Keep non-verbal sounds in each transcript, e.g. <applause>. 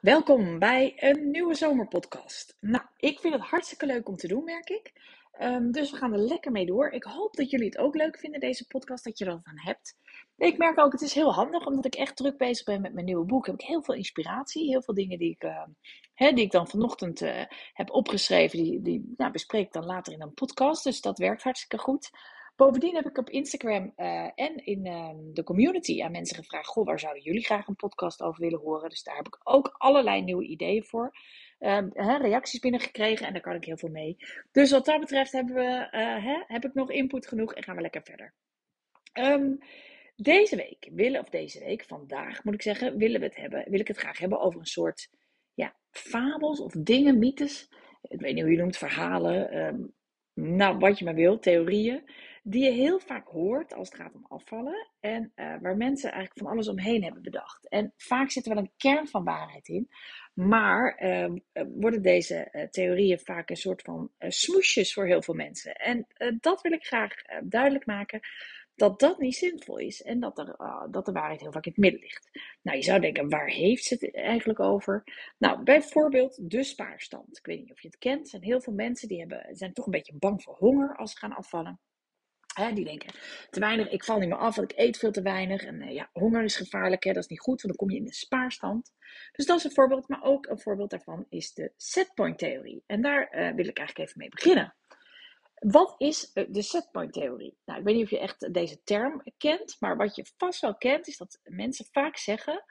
Welkom bij een nieuwe zomerpodcast. Nou, ik vind het hartstikke leuk om te doen, merk ik. Ehm, dus we gaan er lekker mee door. Ik hoop dat jullie het ook leuk vinden, deze podcast, dat je er van hebt. Ik merk ook, het is heel handig, omdat ik echt druk bezig ben met mijn nieuwe boek. Heb ik heel veel inspiratie, heel veel dingen die ik, uh, hè, die ik dan vanochtend uh, heb opgeschreven, die, die nou, bespreek ik dan later in een podcast. Dus dat werkt hartstikke goed. Bovendien heb ik op Instagram uh, en in ehm, de community aan mensen gevraagd: Goh, waar zouden jullie graag een podcast over willen horen? Dus daar heb ik ook allerlei nieuwe ideeën voor. Um, hè, reacties binnengekregen en daar kan ik heel veel mee. Dus wat dat betreft hebben we, hè, heb ik nog input genoeg en gaan we lekker verder. Um, deze week willen, of deze week, vandaag moet ik zeggen, willen we het hebben, wil ik het graag hebben over een soort ja, fabels of dingen, mythes. Ik weet niet hoe je noemt, verhalen. Nou, wat je maar wil, theorieën die je heel vaak hoort als het gaat om afvallen en uh, waar mensen eigenlijk van alles omheen hebben bedacht. En vaak zit er wel een kern van waarheid in, maar uh, worden deze uh, theorieën vaak een soort van smoesjes voor heel veel mensen. En dat wil ik graag duidelijk maken. Dat dat niet zinvol is en dat, er, dat de waarheid heel vaak in het midden ligt. Nou, je zou denken, waar heeft ze het eigenlijk over? Nou, bijvoorbeeld de spaarstand. Ik weet niet of je het kent. Er zijn heel veel mensen die hebben, zijn toch een beetje bang voor honger als ze gaan afvallen die denken, te weinig, ik val niet meer af, want ik eet veel te weinig. En uh, ja, honger is gevaarlijk, hè, dat is niet goed, want dan kom je in de spaarstand. Dus dat is een voorbeeld, maar ook een voorbeeld daarvan is de setpoint-theorie. En daar uh, wil ik eigenlijk even mee beginnen. Wat is uh, de setpoint-theorie? Nou, ik weet niet of je echt deze term kent, maar wat je vast wel kent, is dat mensen vaak zeggen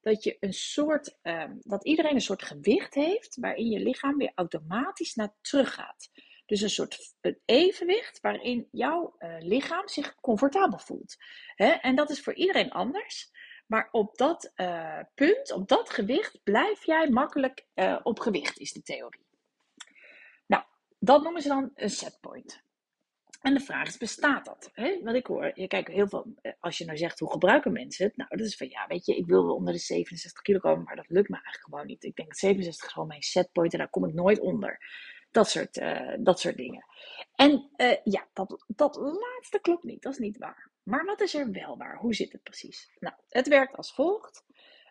dat je een soort, ehm, dat iedereen een soort gewicht heeft waarin je lichaam weer automatisch naar terug gaat. Dus een soort evenwicht waarin jouw uh, lichaam zich comfortabel voelt. Hè? En dat is voor iedereen anders. Maar op dat uh, punt, op dat gewicht, blijf jij makkelijk uh, op gewicht, is de theorie. Nou, dat noemen ze dan een setpoint. En de vraag is, bestaat dat? Hè? Want ik hoor, je kijkt heel veel, als je nou zegt, hoe gebruiken mensen het? Nou, dat is van, ja, weet je, ik wil onder de 67 kilo komen, maar dat lukt me eigenlijk gewoon niet. Ik denk dat 67 is gewoon mijn setpoint en daar kom ik nooit onder. Dat soort, uh, dat soort dingen. En uh, ja, dat, dat laatste klopt niet. Dat is niet waar. Maar wat is er wel waar? Hoe zit het precies? Nou, het werkt als volgt.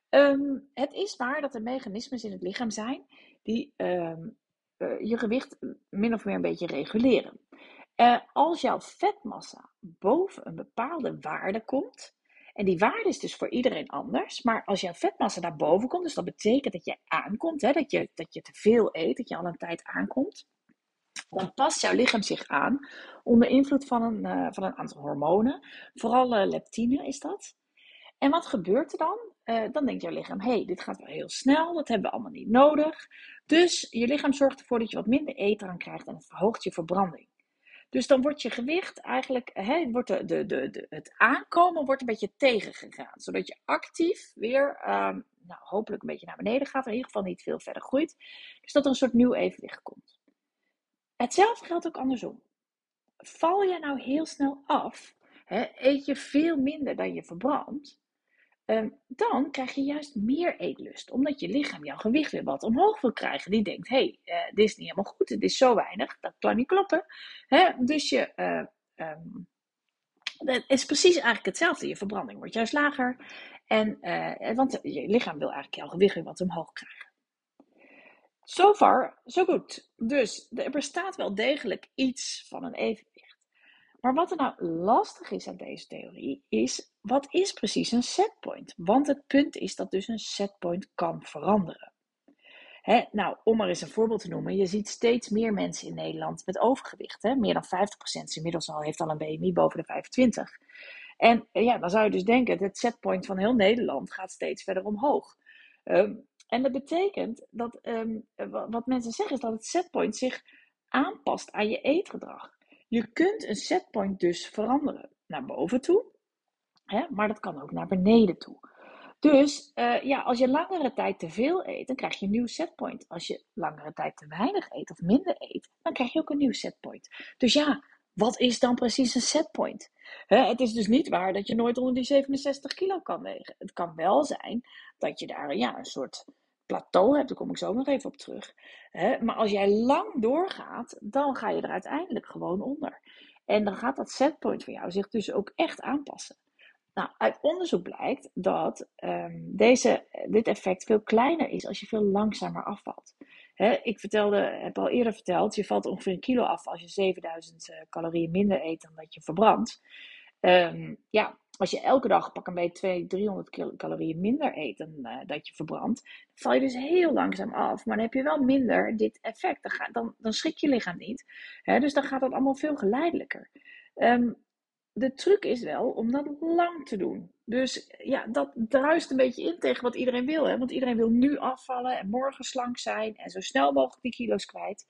Um, het is waar dat er mechanismes in het lichaam zijn die um, uh, je gewicht min of meer een beetje reguleren. als jouw vetmassa boven een bepaalde waarde komt, en die waarde is dus voor iedereen anders. Maar als jouw vetmassa naar boven komt, dus dat betekent dat je aankomt, hè, dat, je, dat je te veel eet, dat je al een tijd aankomt, dan past jouw lichaam zich aan onder invloed van een, uh, van een aantal hormonen. Vooral uh, leptine is dat. En wat gebeurt er dan? Uh, dan denkt jouw lichaam, hey, dit gaat wel heel snel, dat hebben we allemaal niet nodig. Dus je lichaam zorgt ervoor dat je wat minder eten aan krijgt en het verhoogt je verbranding. Dus dan wordt je gewicht eigenlijk, wordt de, de, de, het aankomen wordt een beetje tegengegaan. Zodat je actief weer, um, nou, hopelijk een beetje naar beneden gaat. In ieder geval niet veel verder groeit. Dus dat er een soort nieuw evenwicht komt. Hetzelfde geldt ook andersom. Val je nou heel snel af, eet je veel minder dan je verbrandt. Um, dan krijg je juist meer eetlust. Omdat je lichaam jouw gewicht weer wat omhoog wil krijgen. Die denkt, hé, hey, uh, dit is niet helemaal goed. Het is zo weinig. Dat kan niet kloppen. Dus je, uh, um, het is precies eigenlijk hetzelfde. Je verbranding wordt juist lager. En, uh, want je lichaam wil eigenlijk jouw gewicht weer wat omhoog krijgen. So far, so good. Dus er bestaat wel degelijk iets van een. Maar wat er nou lastig is aan deze theorie, is wat is precies een setpoint? Want het punt is dat dus een setpoint kan veranderen. Nou, om maar eens een voorbeeld te noemen, je ziet steeds meer mensen in Nederland met overgewicht. Hè? Meer dan 50% inmiddels al heeft al een BMI boven de 25. En ja, dan zou je dus denken, het setpoint van heel Nederland gaat steeds verder omhoog. Um, en dat betekent dat, um, wat mensen zeggen, is dat het setpoint zich aanpast aan je eetgedrag. Je kunt een setpoint dus veranderen naar boven toe, hè, maar dat kan ook naar beneden toe. Dus uh, ja, als je langere tijd te veel eet, dan krijg je een nieuw setpoint. Als je langere tijd te weinig eet of minder eet, dan krijg je ook een nieuw setpoint. Dus ja, wat is dan precies een setpoint? He, het is dus niet waar dat je nooit onder die 67 kilo kan wegen. Het kan wel zijn dat je daar ja, een soort plateau hebt, daar kom ik zo nog even op terug. maar als jij lang doorgaat, dan ga je er uiteindelijk gewoon onder. En dan gaat dat setpoint voor jou zich dus ook echt aanpassen. Nou, uit onderzoek blijkt dat um, deze, dit effect veel kleiner is als je veel langzamer afvalt. ik vertelde, heb al eerder verteld, je valt ongeveer een kilo af als je 7000 uh, calorieën minder eet dan dat je verbrandt. Um, ja, als je elke dag pak een beetje 200, 300 calorieën minder eet dan uh, dat je verbrandt, val je dus heel langzaam af. Maar dan heb je wel minder dit effect. Dan, dan, schrik je lichaam niet. dus dan gaat het allemaal veel geleidelijker. Um, de truc is wel om dat lang te doen. Dus ja, dat druist een beetje in tegen wat iedereen wil. Hè? Want iedereen wil nu afvallen en morgen slank zijn en zo snel mogelijk die kilo's kwijt.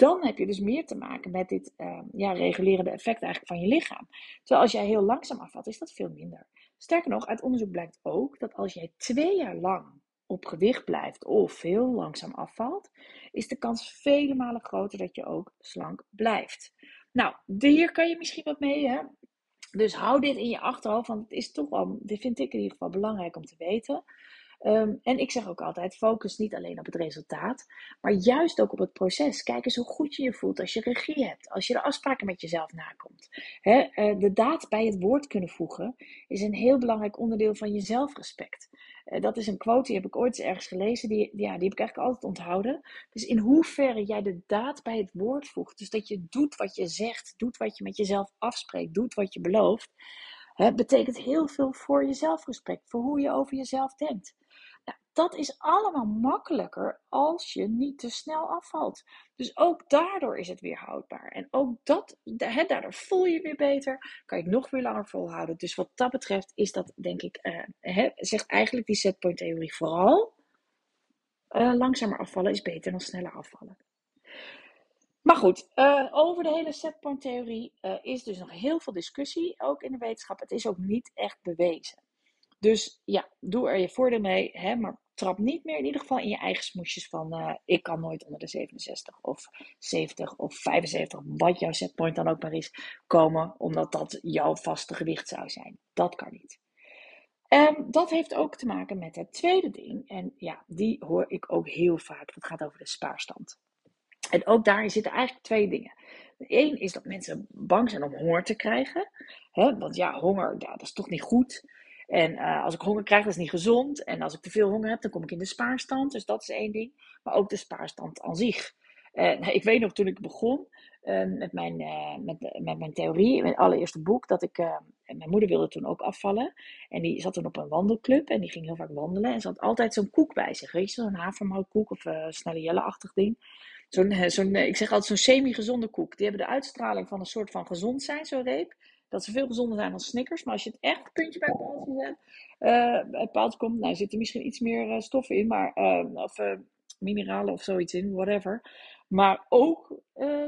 Dan heb je dus meer te maken met dit uh, ja, regulerende effect eigenlijk van je lichaam. Terwijl als jij heel langzaam afvalt, is dat veel minder. Sterker nog, uit onderzoek blijkt ook dat als jij twee jaar lang op gewicht blijft of heel langzaam afvalt, is de kans vele malen groter dat je ook slank blijft. Nou, hier kan je misschien wat mee. Hè? Dus hou dit in je achterhoofd, want het is toch wel, dit vind ik in ieder geval belangrijk om te weten. Um, en ik zeg ook altijd: focus niet alleen op het resultaat, maar juist ook op het proces. Kijk eens hoe goed je je voelt als je regie hebt, als je de afspraken met jezelf nakomt. He, uh, de daad bij het woord kunnen voegen is een heel belangrijk onderdeel van je zelfrespect. Uh, dat is een quote die heb ik ooit ergens gelezen, die, ja, die heb ik eigenlijk altijd onthouden. Dus in hoeverre jij de daad bij het woord voegt, dus dat je doet wat je zegt, doet wat je met jezelf afspreekt, doet wat je belooft. Betekent heel veel voor je zelfrespect, voor hoe je over jezelf denkt dat is allemaal makkelijker als je niet te snel afvalt. Dus ook daardoor is het weer houdbaar. En ook dat, he, daardoor voel je weer beter, kan je het nog weer langer volhouden. Dus wat dat betreft is dat, denk ik, uh, zegt eigenlijk die setpoint theorie vooral, uh, langzamer afvallen is beter dan sneller afvallen. Maar goed, uh, over de hele setpoint theorie is dus nog heel veel discussie, ook in de wetenschap. Het is ook niet echt bewezen. Dus ja, doe er je voordeel mee, hè, maar trap niet meer in ieder geval in je eigen smoesjes van uh, ik kan nooit onder de 67 of 70 of 75, wat jouw setpoint dan ook maar is, komen, omdat dat jouw vaste gewicht zou zijn. Dat kan niet. Um, dat heeft ook te maken met het tweede ding. En ja, die hoor ik ook heel vaak. Dat gaat over de spaarstand. En ook daar zitten eigenlijk twee dingen. Eén is dat mensen bang zijn om honger te krijgen. Hè? Want ja, honger, dat is toch niet goed. En uh, als ik honger krijg, dat is niet gezond. En als ik te veel honger heb, dan kom ik in de spaarstand. Dus dat is één ding. Maar ook de spaarstand aan zich. <laughs> Ik weet nog toen ik begon uh, met, mijn, met, met mijn theorie, mijn allereerste boek, dat ik. mijn moeder wilde toen ook afvallen. En die zat toen op een wandelclub en die ging heel vaak wandelen. En ze had altijd zo'n koek bij zich. Weet je, zo'n havermoutkoek of snelle jelle-achtig ding. Zo'n, zo'n, ik zeg altijd zo'n semi-gezonde koek. Die hebben de uitstraling van een soort van gezond zijn, zo'n reep dat ze veel gezonder zijn dan Snickers. Maar als je het echt puntje bij paaltje zet, uh, het paaltje komt, nou zit er misschien iets meer uh, stoffen in, maar, uh, of mineralen of zoiets in, whatever. Maar ook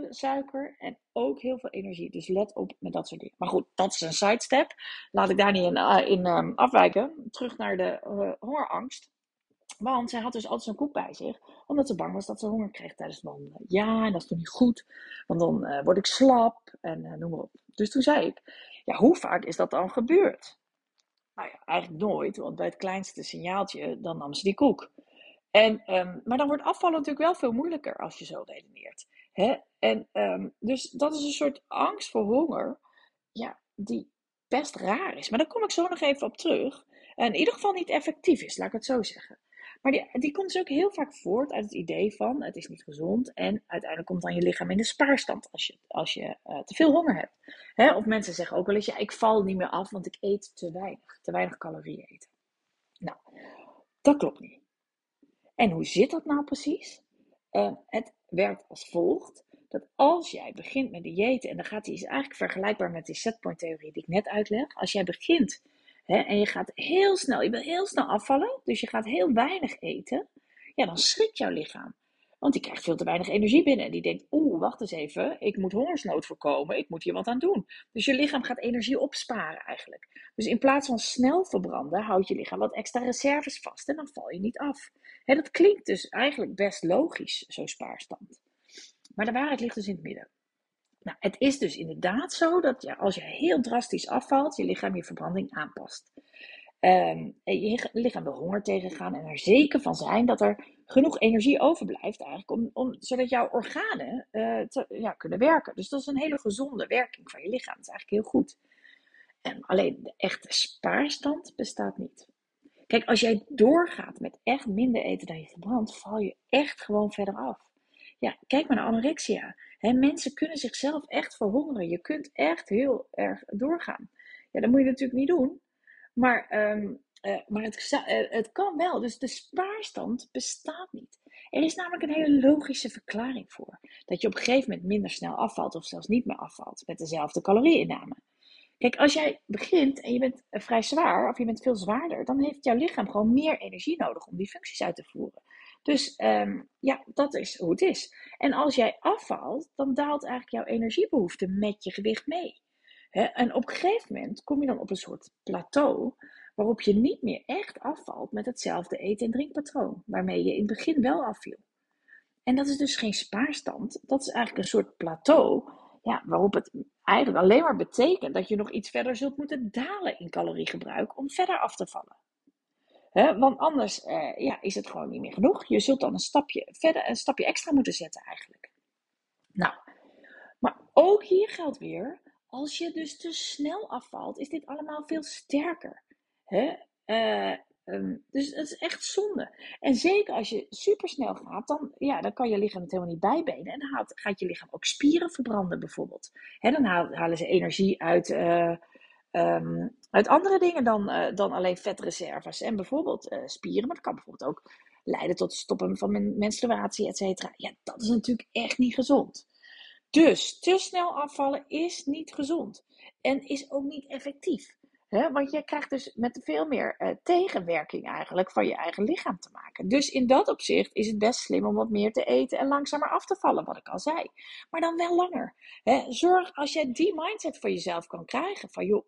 suiker en ook heel veel energie. Dus let op met dat soort dingen. Maar goed, dat is een sidestep. Laat ik daar niet in, in um, afwijken. Terug naar de hongerangst. Want zij had dus altijd zo'n koek bij zich, omdat ze bang was dat ze honger kreeg tijdens het wandelen. Ja, en dat is toch niet goed, want dan uh, word ik slap en uh, noem maar op. Dus toen zei ik, ja, hoe vaak is dat dan gebeurd? Nou ja, eigenlijk nooit, want bij het kleinste signaaltje, dan nam ze die koek. En, um, maar dan wordt afvallen natuurlijk wel veel moeilijker als je zo redeneert. Hè? En um, dus dat is een soort angst voor honger, ja, die best raar is. Maar daar kom ik zo nog even op terug. En in ieder geval niet effectief is, laat ik het zo zeggen. Maar die, komt dus ook heel vaak voort uit het idee van het is niet gezond. En uiteindelijk komt dan je lichaam in de spaarstand als je, als je uh, te veel honger hebt. Hè? Of mensen zeggen ook wel eens, ja, ik val niet meer af, want ik eet te weinig. Te weinig calorieën eten. Nou, dat klopt niet. En hoe zit dat nou precies? Uh, het werkt als volgt. Dat als jij begint met diëten, en dan gaat die is eigenlijk vergelijkbaar met die setpoint theorie die ik net uitleg. Als jij begint en je gaat heel snel, je wil heel snel afvallen, dus je gaat heel weinig eten, ja, dan schrikt jouw lichaam. Want die krijgt veel te weinig energie binnen. En die denkt, oeh, wacht eens even, ik moet hongersnood voorkomen, ik moet hier wat aan doen. Dus je lichaam gaat energie opsparen eigenlijk. Dus in plaats van snel verbranden, houdt je lichaam wat extra reserves vast en dan val je niet af. dat klinkt dus eigenlijk best logisch, zo'n spaarstand. Maar de waarheid ligt dus in het midden. Nou, het is dus inderdaad zo dat ja, als je heel drastisch afvalt, je lichaam je verbranding aanpast. Um, je lichaam wil honger tegengaan en er zeker van zijn dat er genoeg energie overblijft eigenlijk, om, om, zodat jouw organen uh, te, ja, kunnen werken. Dus dat is een hele gezonde werking van je lichaam. Dat is eigenlijk heel goed. En alleen de echte spaarstand bestaat niet. Kijk, als jij doorgaat met echt minder eten dan je verbrandt, val je echt gewoon verder af. Ja, kijk maar naar anorexia. Mensen kunnen zichzelf echt verhongeren. Je kunt echt heel erg doorgaan. Ja, dat moet je natuurlijk niet doen. Maar, um, uh, maar het, uh, het kan wel. Dus de spaarstand bestaat niet. Er is namelijk een hele logische verklaring voor. Dat je op een gegeven moment minder snel afvalt of zelfs niet meer afvalt met dezelfde calorieinname. Kijk, als jij begint en je bent vrij zwaar of je bent veel zwaarder, dan heeft jouw lichaam gewoon meer energie nodig om die functies uit te voeren. Dus um, ja, dat is hoe het is. En als jij afvalt, dan daalt eigenlijk jouw energiebehoefte met je gewicht mee. en op een gegeven moment kom je dan op een soort plateau waarop je niet meer echt afvalt met hetzelfde eten- en drinkpatroon, waarmee je in het begin wel afviel. En dat is dus geen spaarstand, dat is eigenlijk een soort plateau ja, waarop het eigenlijk alleen maar betekent dat je nog iets verder zult moeten dalen in caloriegebruik om verder af te vallen. Want anders uh, ja, is het gewoon niet meer genoeg. Je zult dan een stapje verder, een stapje extra moeten zetten eigenlijk. Nou, maar ook hier geldt weer, als je dus te snel afvalt, is dit allemaal veel sterker. Uh, Ehm, dus het is echt zonde. En zeker als je supersnel gaat, dan, ja, dan kan je lichaam het helemaal niet bijbenen. En dan gaat je lichaam ook spieren verbranden bijvoorbeeld. He, dan halen ze energie uit, uh, um, uit andere dingen dan, uh, dan alleen vetreserves. En bijvoorbeeld uh, spieren, maar dat kan bijvoorbeeld ook leiden tot stoppen van menstruatie, et cetera. Ja, dat is natuurlijk echt niet gezond. Dus te snel afvallen is niet gezond. En is ook niet effectief want je krijgt dus met veel meer uh, tegenwerking eigenlijk van je eigen lichaam te maken. Dus in dat opzicht is het best slim om wat meer te eten en langzamer af te vallen, wat ik al zei. Maar dan wel langer. zorg als je die mindset voor jezelf kan krijgen. Van joh,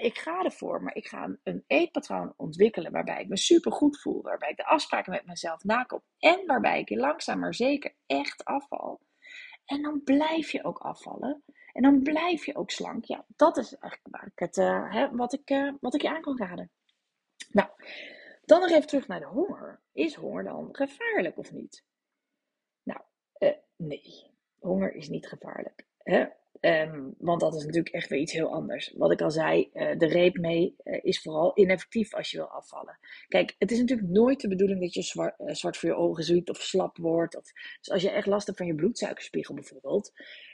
ik ga ervoor, maar ik ga een, eetpatroon ontwikkelen waarbij ik me super goed voel. Waarbij ik de afspraken met mezelf nakom. En waarbij ik langzaam maar zeker echt afval. En dan blijf je ook afvallen. En dan blijf je ook slank. Ja, dat is eigenlijk waar ik uh, hè, wat, ik, uh, wat ik je aan kan raden. Nou, dan nog even terug naar de honger. Is honger dan gevaarlijk of niet? Nou, uh, nee. Honger is niet gevaarlijk. Hè? Um, want dat is natuurlijk echt weer iets heel anders. Wat ik al zei, uh, de reep mee uh, is vooral ineffectief als je wil afvallen. Kijk, het is natuurlijk nooit de bedoeling dat je zwart, uh, zwart voor je ogen ziet of slap wordt. Of, dus als je echt last hebt van je bloedsuikerspiegel bijvoorbeeld,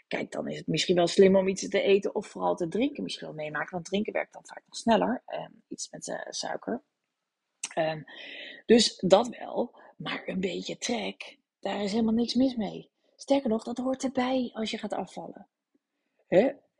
kijk, dan is het misschien wel slim om iets te eten of vooral te drinken misschien wel meemaken. Want drinken werkt dan vaak nog sneller. Um, iets met suiker. Um, dus dat wel. Maar een beetje trek, daar is helemaal niks mis mee. Sterker nog, dat hoort erbij als je gaat afvallen.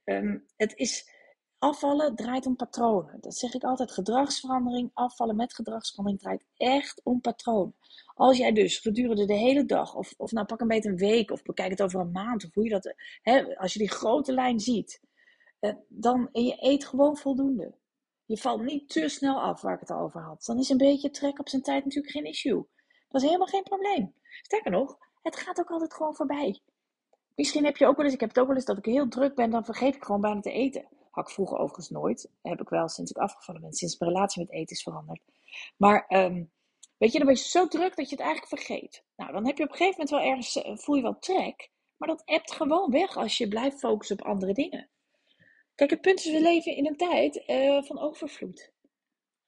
Um, het is, afvallen draait om patronen. Dat zeg ik altijd. Gedragsverandering, afvallen met gedragsverandering draait echt om patronen. Als jij dus gedurende de hele dag, of, of nou pak een beetje een week, of bekijk het over een maand, of hoe je dat, hè, als je die grote lijn ziet, uh, dan en je eet gewoon voldoende. Je valt niet te snel af waar ik het over had. Dan is een beetje trek op zijn tijd natuurlijk geen issue. Dat is helemaal geen probleem. Sterker nog, het gaat ook altijd gewoon voorbij. Misschien heb je ook wel eens, ik heb het ook wel eens dat ik heel druk ben, dan vergeet ik gewoon bijna te eten. Had ik vroeger overigens nooit. Heb ik wel sinds ik afgevallen ben, sinds mijn relatie met eten is veranderd. Maar um, weet je, dan ben je zo druk dat je het eigenlijk vergeet. Nou, dan heb je op een gegeven moment wel ergens, uh, voel je wel trek. Maar dat ebt gewoon weg als je blijft focussen op andere dingen. Kijk, het punt is, we leven in een tijd uh, van overvloed.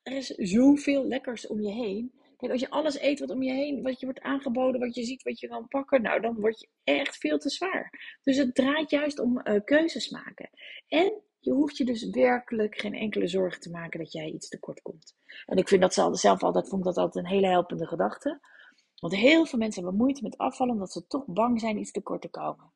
Er is zoveel lekkers om je heen. Kijk, als je alles eet wat om je heen, wat je wordt aangeboden, wat je ziet, wat je kan pakken, nou, dan word je echt veel te zwaar. Dus het draait juist om uh, keuzes maken. En je hoeft je dus werkelijk geen enkele zorgen te maken dat jij iets tekort komt. En ik vind dat zelf altijd, vond dat altijd een hele helpende gedachte. Want heel veel mensen hebben moeite met afvallen omdat ze toch bang zijn iets tekort te komen.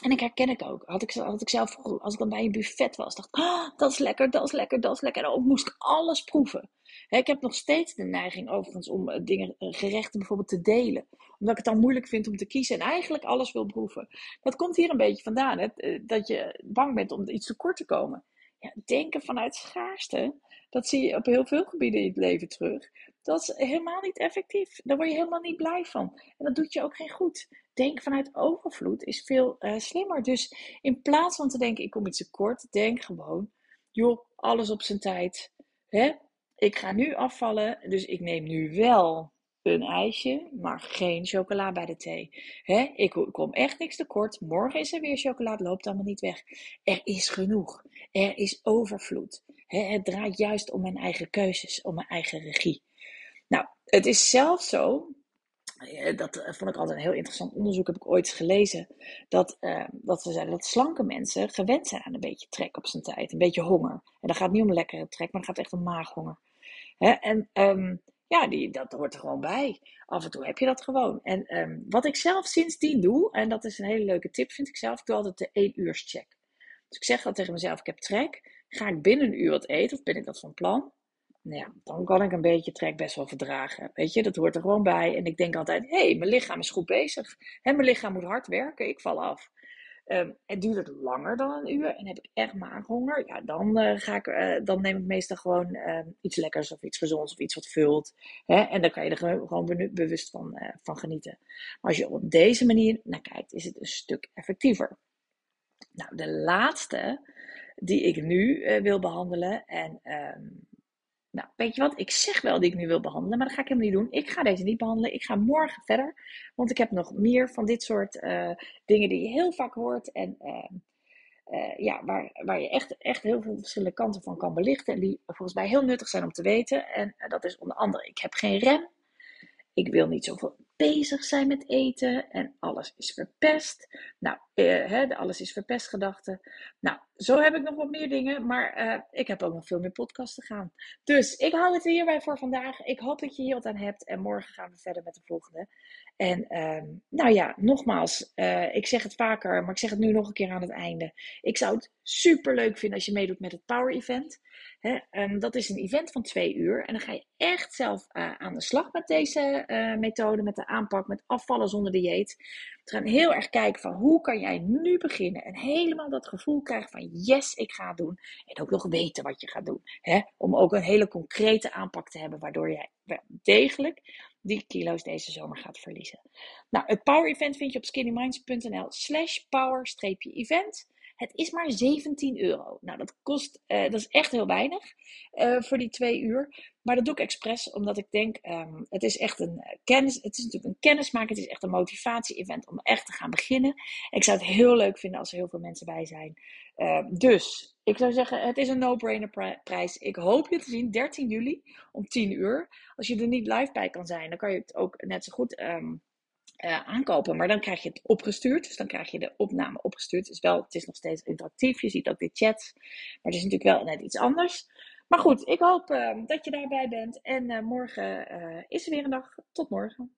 En ik herken ik ook. Had ik, had ik zelf als ik dan bij een buffet was, dacht ah, dat is lekker, dat is lekker, dat is lekker. En dan moest ik alles proeven. ik heb nog steeds de neiging overigens om eh, dingen, eh, gerechten bijvoorbeeld te delen. Omdat ik het dan moeilijk vind om te kiezen en eigenlijk alles wil proeven. Dat komt hier een beetje vandaan, hè? Eh, dat je bang bent om iets tekort te komen. Ja, denken vanuit schaarste, dat zie je op heel veel gebieden in het leven terug. Dat is helemaal niet effectief. Daar word je helemaal niet blij van. En dat doet je ook geen goed. Denk vanuit overvloed is veel uh, slimmer. Dus in plaats van te denken, ik kom iets tekort, denk gewoon, joh, alles op zijn tijd. Hè? Ik ga nu afvallen, dus ik neem nu wel een ijsje, maar geen chocola bij de thee. Hè? Ik kom echt niks tekort. Morgen is er weer chocola, loopt allemaal niet weg. Er is genoeg. Er is overvloed. Hè? Het draait juist om mijn eigen keuzes, om mijn eigen regie. Nou, het is zelfs zo, eh, dat eh, vond ik altijd een heel interessant onderzoek, heb ik ooit gelezen, dat, uh, dat ze zeiden dat slanke mensen gewend zijn aan een beetje trek op zijn tijd, een beetje honger. En dat gaat niet om lekkere trek, maar het gaat echt om maaghonger. Hè? En um, ja, die, dat hoort er gewoon bij. Af en toe heb je dat gewoon. En um, wat ik zelf sindsdien doe, en dat is een hele leuke tip, vind ik zelf, ik doe altijd de 1 uurs check. Dus ik zeg al tegen mezelf, ik heb trek, ga ik binnen een uur wat eten, of ben ik dat van plan? Nou ja, dan kan ik een beetje trek best wel verdragen. Weet je, dat hoort er gewoon bij. En ik denk altijd, hé, hey, mijn lichaam is goed bezig. Hè, mijn lichaam moet hard werken, ik val af. Um, het duurt het langer dan een uur en heb ik echt maaghonger, ja, dan, uh, ga ik, uh, dan neem ik meestal gewoon uh, iets lekkers of iets gezonds of iets wat vult. Hè? En dan kan je er gewoon bewust van, eh, van genieten. Maar als je op deze manier naar kijkt, is het een stuk effectiever. Nou, de laatste die ik nu wil behandelen en um, nou, weet je wat? Ik zeg wel die ik nu wil behandelen, maar dat ga ik helemaal niet doen. Ik ga deze niet behandelen. Ik ga morgen verder. Want ik heb nog meer van dit soort uh, dingen die je heel vaak hoort. En uh, uh, ja, waar, waar je echt, echt heel veel verschillende kanten van kan belichten. En die volgens mij heel nuttig zijn om te weten. En dat is onder andere, ik heb geen rem. Ik wil niet zoveel bezig zijn met eten en alles is verpest. Nou, eh, hè, alles is verpest gedachten. Nou, zo heb ik nog wat meer dingen, maar eh, ik heb ook nog veel meer podcasts te gaan. Dus ik hou het hierbij voor vandaag. Ik hoop dat je hier wat aan hebt en morgen gaan we verder met de volgende. En ehm, nou ja, nogmaals, uh, ik zeg het vaker, maar ik zeg het nu nog een keer aan het einde. Ik zou het super leuk vinden als je meedoet met het Power Event. Hè, um, dat is een event van twee uur en dan ga je echt zelf uh, aan de slag met deze uh, methode, met de aanpak, met afvallen zonder dieet. We gaan heel erg kijken van hoe kan jij nu beginnen en helemaal dat gevoel krijgen van yes, ik ga het doen. En ook nog weten wat je gaat doen. Hè? Om ook een hele concrete aanpak te hebben waardoor jij degelijk die kilo's deze zomer gaat verliezen. Nou, het Power Event vind je op skinnyminds.nl slash power-event. Het is maar 17 euro. Nou, dat kost, uh, dat is echt heel weinig uh, voor die twee uur. Maar dat doe ik expres, omdat ik denk, um, het is echt een eh, kennis, het is natuurlijk een kennismaken, het is echt een motivatie-event om echt te gaan beginnen. Ik zou het heel leuk vinden als er heel veel mensen bij zijn. Uh, dus, ik zou zeggen, het is een no-brainer prijs. Ik hoop je te zien 13 juli om 10 uur. Als je er niet live bij kan zijn, dan kan je het ook net zo goed um, uh, aankopen. Maar dan krijg je het opgestuurd. Dus dan krijg je de opname opgestuurd. Is, wel, het is nog steeds interactief. Je ziet ook de chat. Maar het is natuurlijk wel net iets anders. Maar goed, ik hoop uh, dat je daarbij bent. En uh, morgen is er weer een dag. Tot morgen.